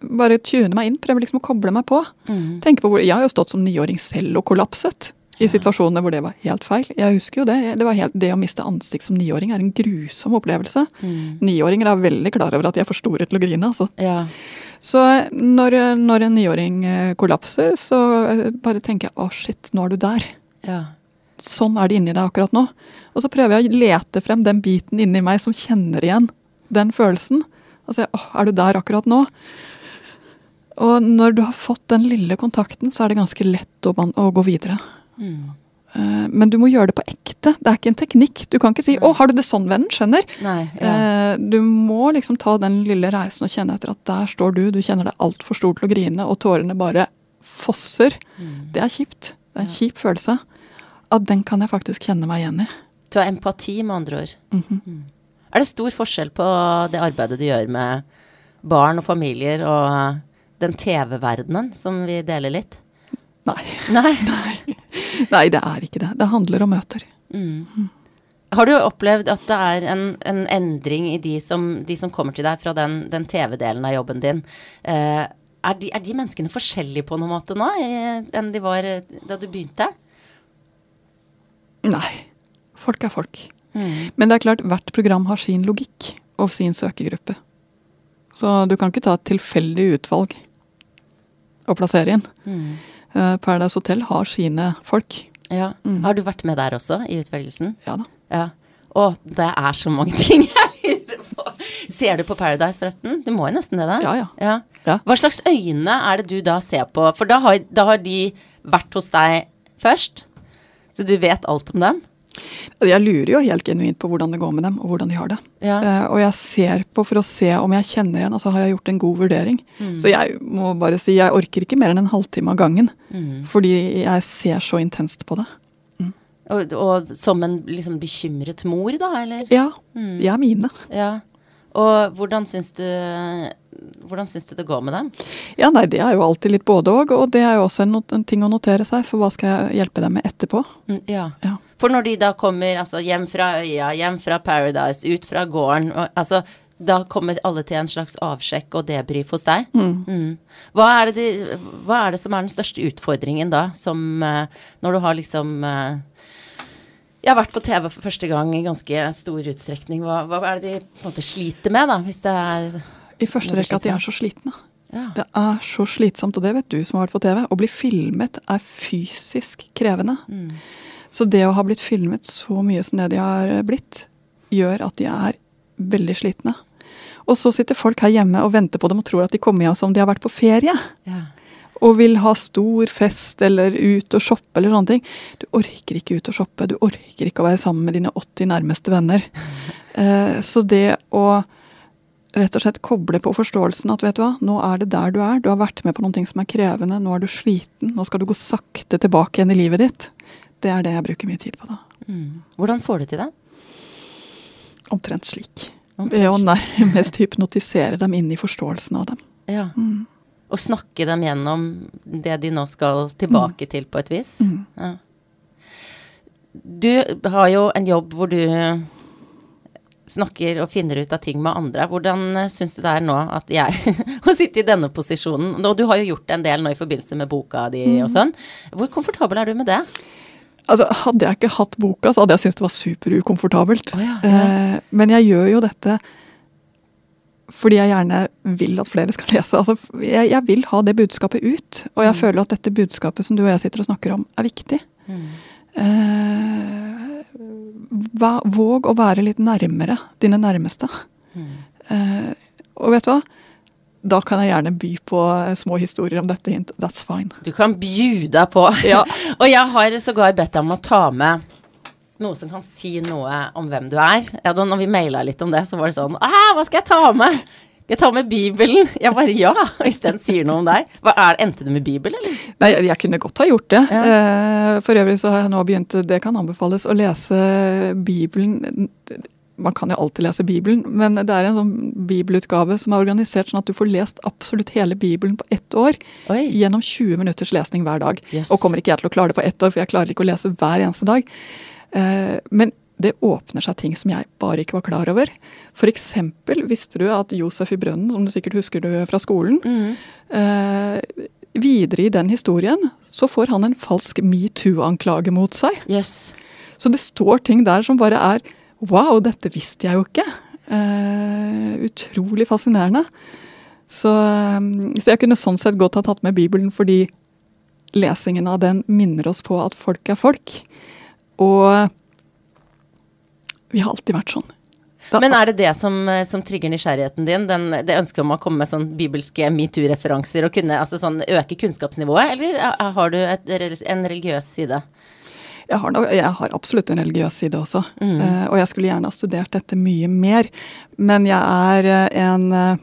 bare tuner meg inn, prøver liksom å koble meg på. Mm. Tenker på hvor, Jeg har jo stått som niåring selv og kollapset i situasjoner hvor det var helt feil. Jeg husker jo det. Det, var helt, det å miste ansikt som niåring er en grusom opplevelse. Mm. Niåringer er veldig klar over at de er for store til å grine. altså. ja. Så når, når en niåring eh, kollapser, så eh, bare tenker jeg å shit, nå er du der. Ja. Sånn er det inni deg akkurat nå. Og så prøver jeg å lete frem den biten inni meg som kjenner igjen den følelsen. Og se åh, er du der akkurat nå? Og når du har fått den lille kontakten, så er det ganske lett å, å gå videre. Mm. Eh, Men du må gjøre det på ekte. Det er ikke en teknikk. Du kan ikke si 'Å, har du det sånn, vennen?' Skjønner? Nei. Ja. Eh, Du må liksom ta den lille reisen og kjenne etter at der står du. Du kjenner deg altfor stor til å grine, og tårene bare fosser. Mm. Det er kjipt. Det er en kjip følelse. At den kan jeg faktisk kjenne meg igjen i. Du har empati, med andre ord. Mhm. Mm. Er det stor forskjell på det arbeidet du gjør med barn og familier og den TV-verdenen som vi deler litt? Nei. [LAUGHS] Nei. Nei, det er ikke det. Det handler om møter. Mm. Har du opplevd at det er en, en endring i de som, de som kommer til deg fra den, den TV-delen av jobben din? Eh, er, de, er de menneskene forskjellige på noen måte nå enn de var eh, da du begynte? Nei. Folk er folk. Mm. Men det er klart, hvert program har sin logikk og sin søkegruppe. Så du kan ikke ta et tilfeldig utvalg og plassere inn. Mm. Eh, Paradise Hotel har sine folk. Ja. Mm. Har du vært med der også, i utvelgelsen? Ja da. Ja. Å, det er så mange [LAUGHS] ting jeg lurer på. Ser du på Paradise, forresten? Du må jo nesten det, da? Ja, ja. ja. Ja. Hva slags øyne er det du da ser på? For da har, da har de vært hos deg først, så du vet alt om dem? Jeg lurer jo helt genuint på hvordan det går med dem, og hvordan de har det. Ja. Uh, og jeg ser på for å se om jeg kjenner igjen, altså har jeg gjort en god vurdering. Mm. Så jeg må bare si jeg orker ikke mer enn en halvtime av gangen. Mm. Fordi jeg ser så intenst på det. Og, og som en liksom bekymret mor, da, eller? Ja, Mm. de er mine. Ja. Og hvordan syns du Hvordan syns du det går med dem? Ja, nei, det er jo alltid litt både òg, og det er jo også en, en ting å notere seg, for hva skal jeg hjelpe dem med etterpå? Mm, Ja. Ja. For når de da kommer altså, hjem fra øya, hjem fra Paradise, ut fra gården og, altså, Da kommer alle til en slags avsjekk og debrief hos deg. Mm. Hva, er det de, hva er det som er den største utfordringen da, som eh, Når du har liksom eh, Jeg har vært på TV for første gang i ganske stor utstrekning. Hva, hva er det de på en måte sliter med, da? Hvis det er I første rekke at de er så slitne. Ja. Det er så slitsomt, og det vet du som har vært på TV. Å bli filmet er fysisk krevende. Mm. Så det å ha blitt filmet så mye som det de har blitt, gjør at de er veldig slitne. Og så sitter folk her hjemme og venter på dem og tror at de kommer hjem som de har vært på ferie. ja. Og vil ha stor fest eller ut og shoppe eller sånne ting. Du orker ikke ut og shoppe. Du orker ikke å være sammen med dine 80 nærmeste venner. [LAUGHS] Eh, så det å rett og slett koble på forståelsen at vet du hva, nå er det der du er. Du har vært med på noe som er krevende. Nå er du sliten. Nå skal du gå sakte tilbake igjen i livet ditt. Det er det jeg bruker mye tid på da. Mm. Hvordan får du til det? Omtrent slik. Omtrent Ved å nærmest hypnotisere dem inn i forståelsen av dem. Ja. Mm. Og snakke dem gjennom det de nå skal tilbake til, på et vis. Mm. Ja. Du har jo en jobb hvor du snakker og finner ut av ting med andre. Hvordan uh, syns du det er nå at jeg [LAUGHS] å sitte i denne posisjonen? Og du har jo gjort en del nå i forbindelse med boka di Mm. og sånn. Hvor komfortabel er du med det? Altså, Hadde jeg ikke hatt boka, så hadde jeg syntes det var superukomfortabelt. Oh, ja, ja. Eh, men jeg gjør jo dette fordi jeg gjerne vil at flere skal lese. Altså, jeg, jeg vil ha det budskapet ut. Og jeg føler at dette budskapet som du og jeg sitter og snakker om, er viktig. Mm. Eh, hva, våg å være litt nærmere dine nærmeste. Mm. Eh, og vet du hva? Da kan jeg gjerne by på små historier om dette hint. That's fine. Du kan bjuda på. Ja. [LAUGHS] og jeg har sågar bedt deg om å ta med noe som kan si noe om hvem du er. Ja, da når vi maila litt om det, så var det sånn Hva skal jeg ta med? Jeg tar med Bibelen. [LAUGHS] Jeg bare ja, hvis den sier noe om deg. Hva er, Endte det med Bibel, eller? Nei, jeg, jeg kunne godt ha gjort det. Ja. for øvrig så har jeg nå begynt, det kan anbefales, å lese Bibelen. Man kan jo alltid lese Bibelen, men det er en sånn bibelutgave som er organisert sånn at du får lest absolutt hele Bibelen på ett år. Oi. Gjennom 20 minutters lesning hver dag. Yes. Og kommer ikke jeg til å klare det på ett år, for jeg klarer ikke å lese hver eneste dag. Eh, men det åpner seg ting som jeg bare ikke var klar over. Eksempel visste du at Josef i brønnen, som du sikkert husker du fra skolen, eh, videre i den historien så får han en falsk metoo-anklage mot seg. Yes. Så det står ting der som bare er Wow, dette visste jeg jo ikke. Eh, utrolig fascinerende. Så, eh, så jeg kunne sånn sett godt ha tatt med Bibelen fordi lesingen av den minner oss på at folk er folk. Og vi har alltid vært sånn. Da- Men er det det som, eh, som trigger nysgjerrigheten din? Den, det ønsket om å komme med sånn bibelske metoo-referanser og kunne altså sånn, øke kunnskapsnivået, eller er- har du et, en religiøs side? Jeg har, jeg har absolutt en religiøs side også. Eh, og jeg skulle gjerne ha studert dette mye mer. Men jeg er eh, en uh,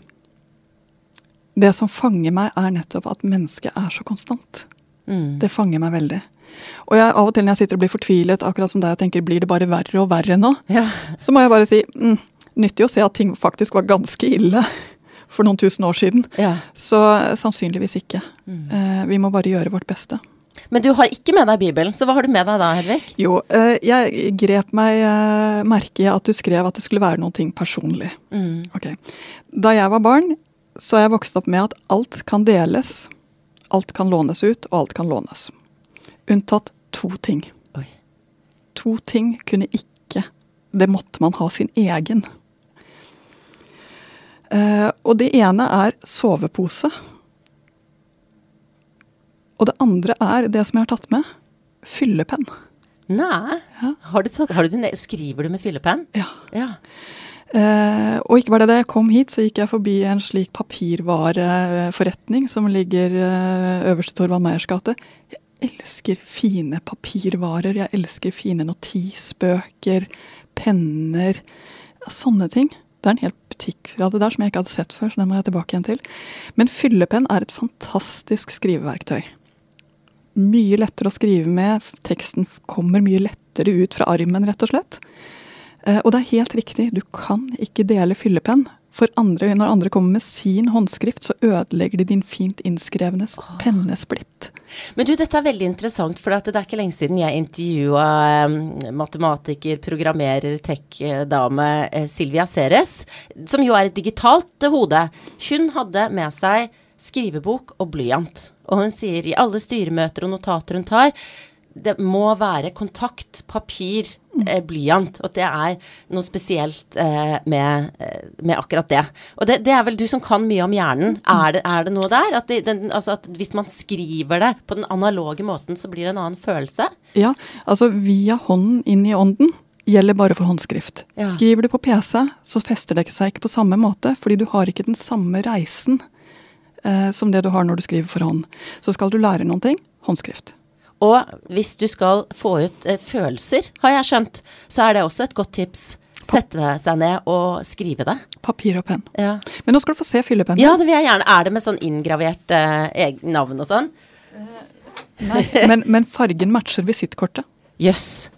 Det som fanger meg, er nettopp at mennesket er så konstant. Mm. Det fanger meg veldig. Og jeg, av og til når jeg sitter og blir fortvilet, akkurat som deg, og tenker blir det bare verre og verre nå, Ja. så må jeg bare si mm, nyttig å se at ting faktisk var ganske ille for noen tusen år siden. ja. Så eh, sannsynligvis ikke. Eh, vi må bare gjøre vårt beste. Men du har ikke med deg Bibelen, så hva har du med deg da, Hedvig? Jo, eh, jeg grep meg eh, merke i at du skrev at det skulle være noe ting personlig. Mm. Okay. Da jeg var barn, så er jeg vokst opp med at alt kan deles, alt kan lånes ut, og alt kan lånes. Unntatt to ting. Oi. To ting kunne ikke Det måtte man ha sin egen. Uh, og det ene er sovepose. Og det andre er det som jeg har tatt med. Fyllepenn. Nei. Ja. Har du tatt, har du, skriver du med fyllepenn? Ja. Ja. Uh, og ikke bare det, da jeg kom hit, så gikk jeg forbi en slik papirvareforretning som ligger uh, øverst i Torvald Meyers gate. Jeg elsker fine papirvarer. Jeg elsker fine notisbøker, penner. Sånne ting. Det er en hel butikk fra det der som jeg ikke hadde sett før, så den må jeg tilbake igjen til. Men fyllepenn er et fantastisk skriveverktøy. Mye lettere å skrive med. Teksten kommer mye lettere ut fra armen, rett og slett. Eh, Og det er helt riktig, du kan ikke dele fyllepenn. For andre, når andre kommer med sin håndskrift, så ødelegger de din fint innskrevne oh. pennesplitt. Men du, dette er veldig interessant, for det er ikke lenge siden jeg intervjua eh, matematiker, programmerer, tech-dame eh, Silvia Ceres, som jo er et digitalt hode. Hun hadde med seg skrivebok og blyant. Og hun sier i alle styremøter og notater hun tar, det må være kontakt, papir, eh, blyant. Og at det er noe spesielt eh, med, eh, med akkurat det. Og det, det er vel du som kan mye om hjernen. Er det, er det noe der? At, det, den, altså at hvis man skriver det på den analoge måten, så blir det en annen følelse? Ja, altså via hånden inn i ånden gjelder bare for håndskrift. Ja. Skriver du på PC, så fester det seg ikke på samme måte, fordi du har ikke den samme reisen eh, som det du har når du skriver for hånd. Så skal du lære noen ting, håndskrift. Og hvis du skal få ut eh, følelser, har jeg skjønt, så er det også et godt tips. Sette seg ned og skrive det. Papir og penn. Ja, Men nå skal du få se fyllepennen. ja det vil jeg gjerne. Er det med sånn inngravert eh, navn og sånn? [LAUGHS] men, men fargen matcher visittkortet. Jøss.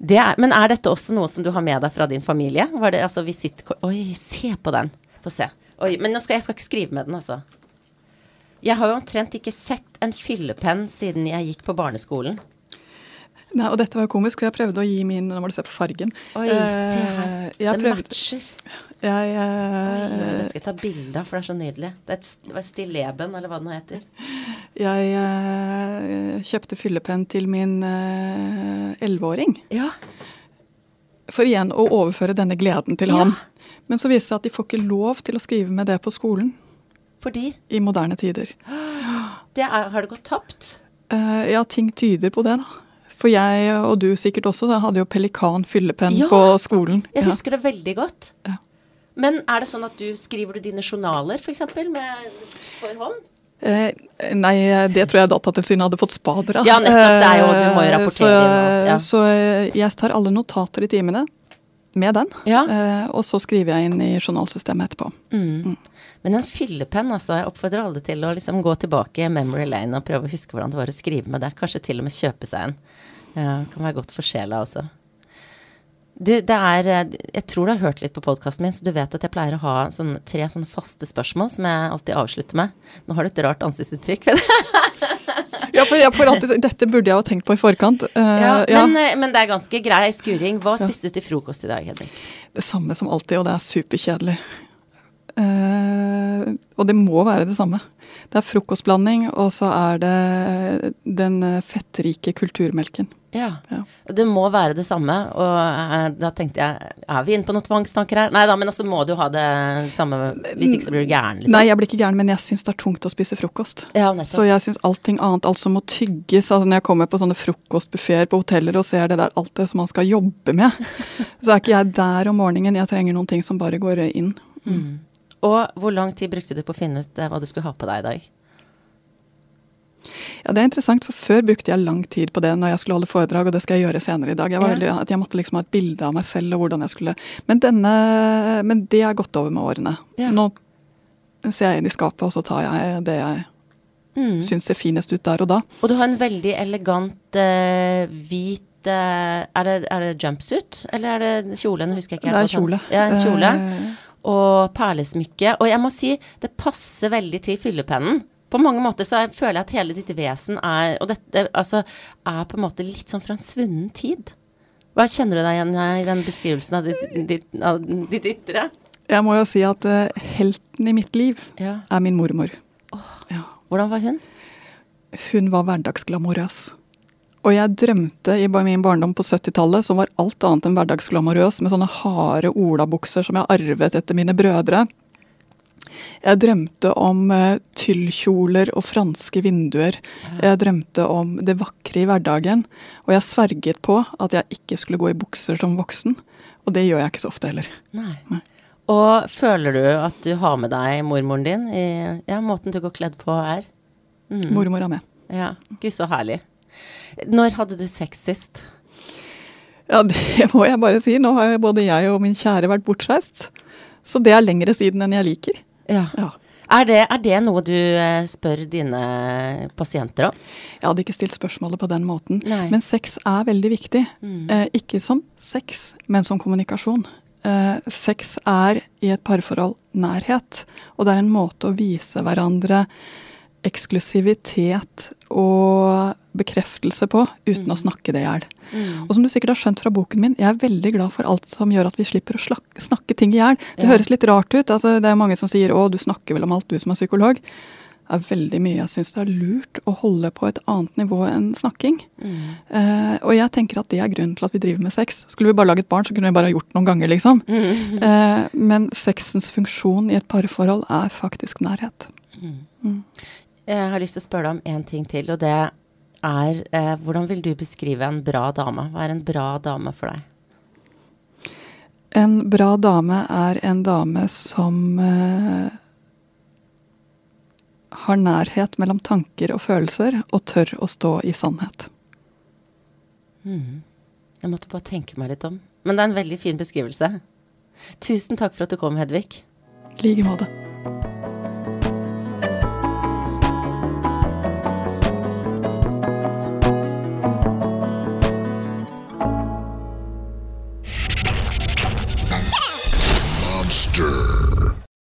Yes. er, men er dette også noe som du har med deg fra din familie? Var det altså visittkort Oi, se på den. Få se. Oi, men nå skal jeg skal ikke skrive med den, altså. Jeg har jo omtrent ikke sett en fyllepenn siden jeg gikk på barneskolen. Nei, og dette var jo komisk, for jeg prøvde å gi min Nå må du se på fargen. Oi, se her. det jeg Den prøvde, matcher. jeg, Oi, eh, skal jeg ta bilde av, for det er så nydelig. Det er et stilleben, eller hva det nå heter. jeg eh, kjøpte fyllepenn til min elleveåring. Ja. for igjen å overføre denne gleden til Ja. ham. Men så viser det seg at de får ikke lov til å skrive med det på skolen Fordi i moderne tider. det er, har det gått tapt. Uh, ja, ting tyder på det, da. For jeg, og du sikkert også, hadde jo pelikan fyllepenn Ja. på skolen. Jeg Ja. husker det veldig godt. Ja. Men er det sånn at du skriver du dine journaler, f.eks., for hånd? Eh, nei, det tror jeg Datatilsynet hadde fått spader av. Ja, nettopp, det er jo- du må jo Eh, rapportere så, inn ja. Så eh, jeg tar alle notater i timene. med den. Ja. Eh, og så skriver jeg inn i journalsystemet etterpå. Mm. Men en fyllepenn, altså. Jeg oppfordrer alle til å liksom gå tilbake i memory lane og prøve å huske hvordan det var å skrive med det. Kanskje til og med kjøpe seg en. Ja, kan være godt for sjela også. Du, det er eh, Jeg tror du har hørt litt på podkasten min, så du vet at jeg pleier å ha sånne, tre sånne faste spørsmål som jeg alltid avslutter med. Nå har du et rart ansiktsuttrykk. [LAUGHS] Ja, for jeg får alltid, Dette burde jeg jo tenkt på i forkant. Uh, ja, ja. men, eh, men det er ganske grei skuring. Hva spiste du til frokost i dag, Hedvig? Det samme som alltid, og det er superkjedelig. Eh, og det må være det samme. Det er frokostblanding, og så er det den eh, fettrike kulturmelken. Ja. Ja. Det må være det samme. Og eh, da tenkte jeg Er vi inne på noen tvangstanker her? Nei da, men altså må du ha det samme Hvis ikke så blir du gæren, liksom. Nei, jeg blir ikke gæren, men jeg syns det er tungt å spise frokost. Ja. Så jeg syns allting annet, alt som må tygges altså Når jeg kommer på sånne frokostbuffeer på hoteller og ser det der, alt det som man skal jobbe med, [LAUGHS] så er ikke jeg der om morgenen. Jeg trenger noen ting som bare går inn. Og hvor lang tid brukte du på å finne ut eh, hva du skulle ha på deg i dag? Ja, Det er interessant, for før brukte jeg lang tid på det når jeg skulle holde foredrag, og det skal jeg gjøre senere i dag. Jeg, var veldig, at jeg måtte liksom ha et bilde av meg selv og hvordan jeg skulle Men, denne, men det er gått over med årene. Ja. Nå ser jeg inn i skapet, og så tar jeg det jeg Mm. syns ser finest ut der og da. Og du har en veldig elegant uh, hvit eh, er, det, er det jumpsuit, eller er det kjole? Nå husker jeg ikke. Det er kjole. Ja, en kjole. Eh, Og perlesmykke. Og jeg må si, det passer veldig til fyllepennen. På mange måter så er- føler jeg at hele ditt vesen er Og dette altså, er på en måte litt sånn fra en svunnen tid. Hva kjenner du deg igjen i den beskrivelsen av ditt, ditt, av ditt ytre? jeg må jo si at uh, helten i mitt liv Ja. er min mormor. Ja. Hvordan var hun? Hun var hverdagsglamorøs. Og jeg drømte i min barndom på 70-tallet, som var alt annet enn hverdagsglamorøs, med sånne harde olabukser som jeg arvet etter mine brødre. Jeg drømte om uh, tyllkjoler og franske vinduer. Jeg drømte om det vakre i hverdagen. Og jeg sverget på at jeg ikke skulle gå i bukser som voksen. Og det gjør jeg ikke så ofte heller. Nei. Nei. Og føler du at du har med deg mormoren din i ja, måten du går kledd på her? Mm. Mormor er med. Ja, gud så herlig. Når hadde du sex sist? Ja, det [LAUGHS] må jeg bare si. Nå har både jeg og min kjære vært bortreist. Så det er lengre siden enn jeg liker. Ja. Ja. Er det, er det noe du eh, spør dine pasienter om? Jeg hadde ikke stilt spørsmålet på den måten. Nei. Men sex er veldig viktig. Mm. Eh, ikke som sex, men som kommunikasjon. Eh, sex er i et parforhold nærhet, og det er en måte å vise hverandre eksklusivitet og bekreftelse på uten å snakke det i hjel. Og som du sikkert har skjønt fra boken min, jeg er veldig glad for alt som gjør at vi slipper å snakke ting i hjel. Det Ja. høres litt rart ut. altså Det er mange som sier 'å, du snakker vel om alt, du som er psykolog'. Det er veldig mye jeg syns det er lurt å holde på et annet nivå enn snakking. Eh, og jeg tenker at det er grunnen til at vi driver med sex. Skulle vi bare laget barn, så kunne vi bare ha gjort noen ganger, liksom. Uh, men sexens funksjon i et parforhold er faktisk nærhet. Jeg har lyst til å spørre deg om én ting til, og det er eh, hvordan vil du beskrive en bra dame? Hva er en bra dame for deg? En bra dame er en dame som eh, har nærhet mellom tanker og følelser, og tør å stå i sannhet. Jeg måtte bare tenke meg litt om. Men det er en veldig fin beskrivelse. Tusen takk for at du kom, Hedvig. I like måte.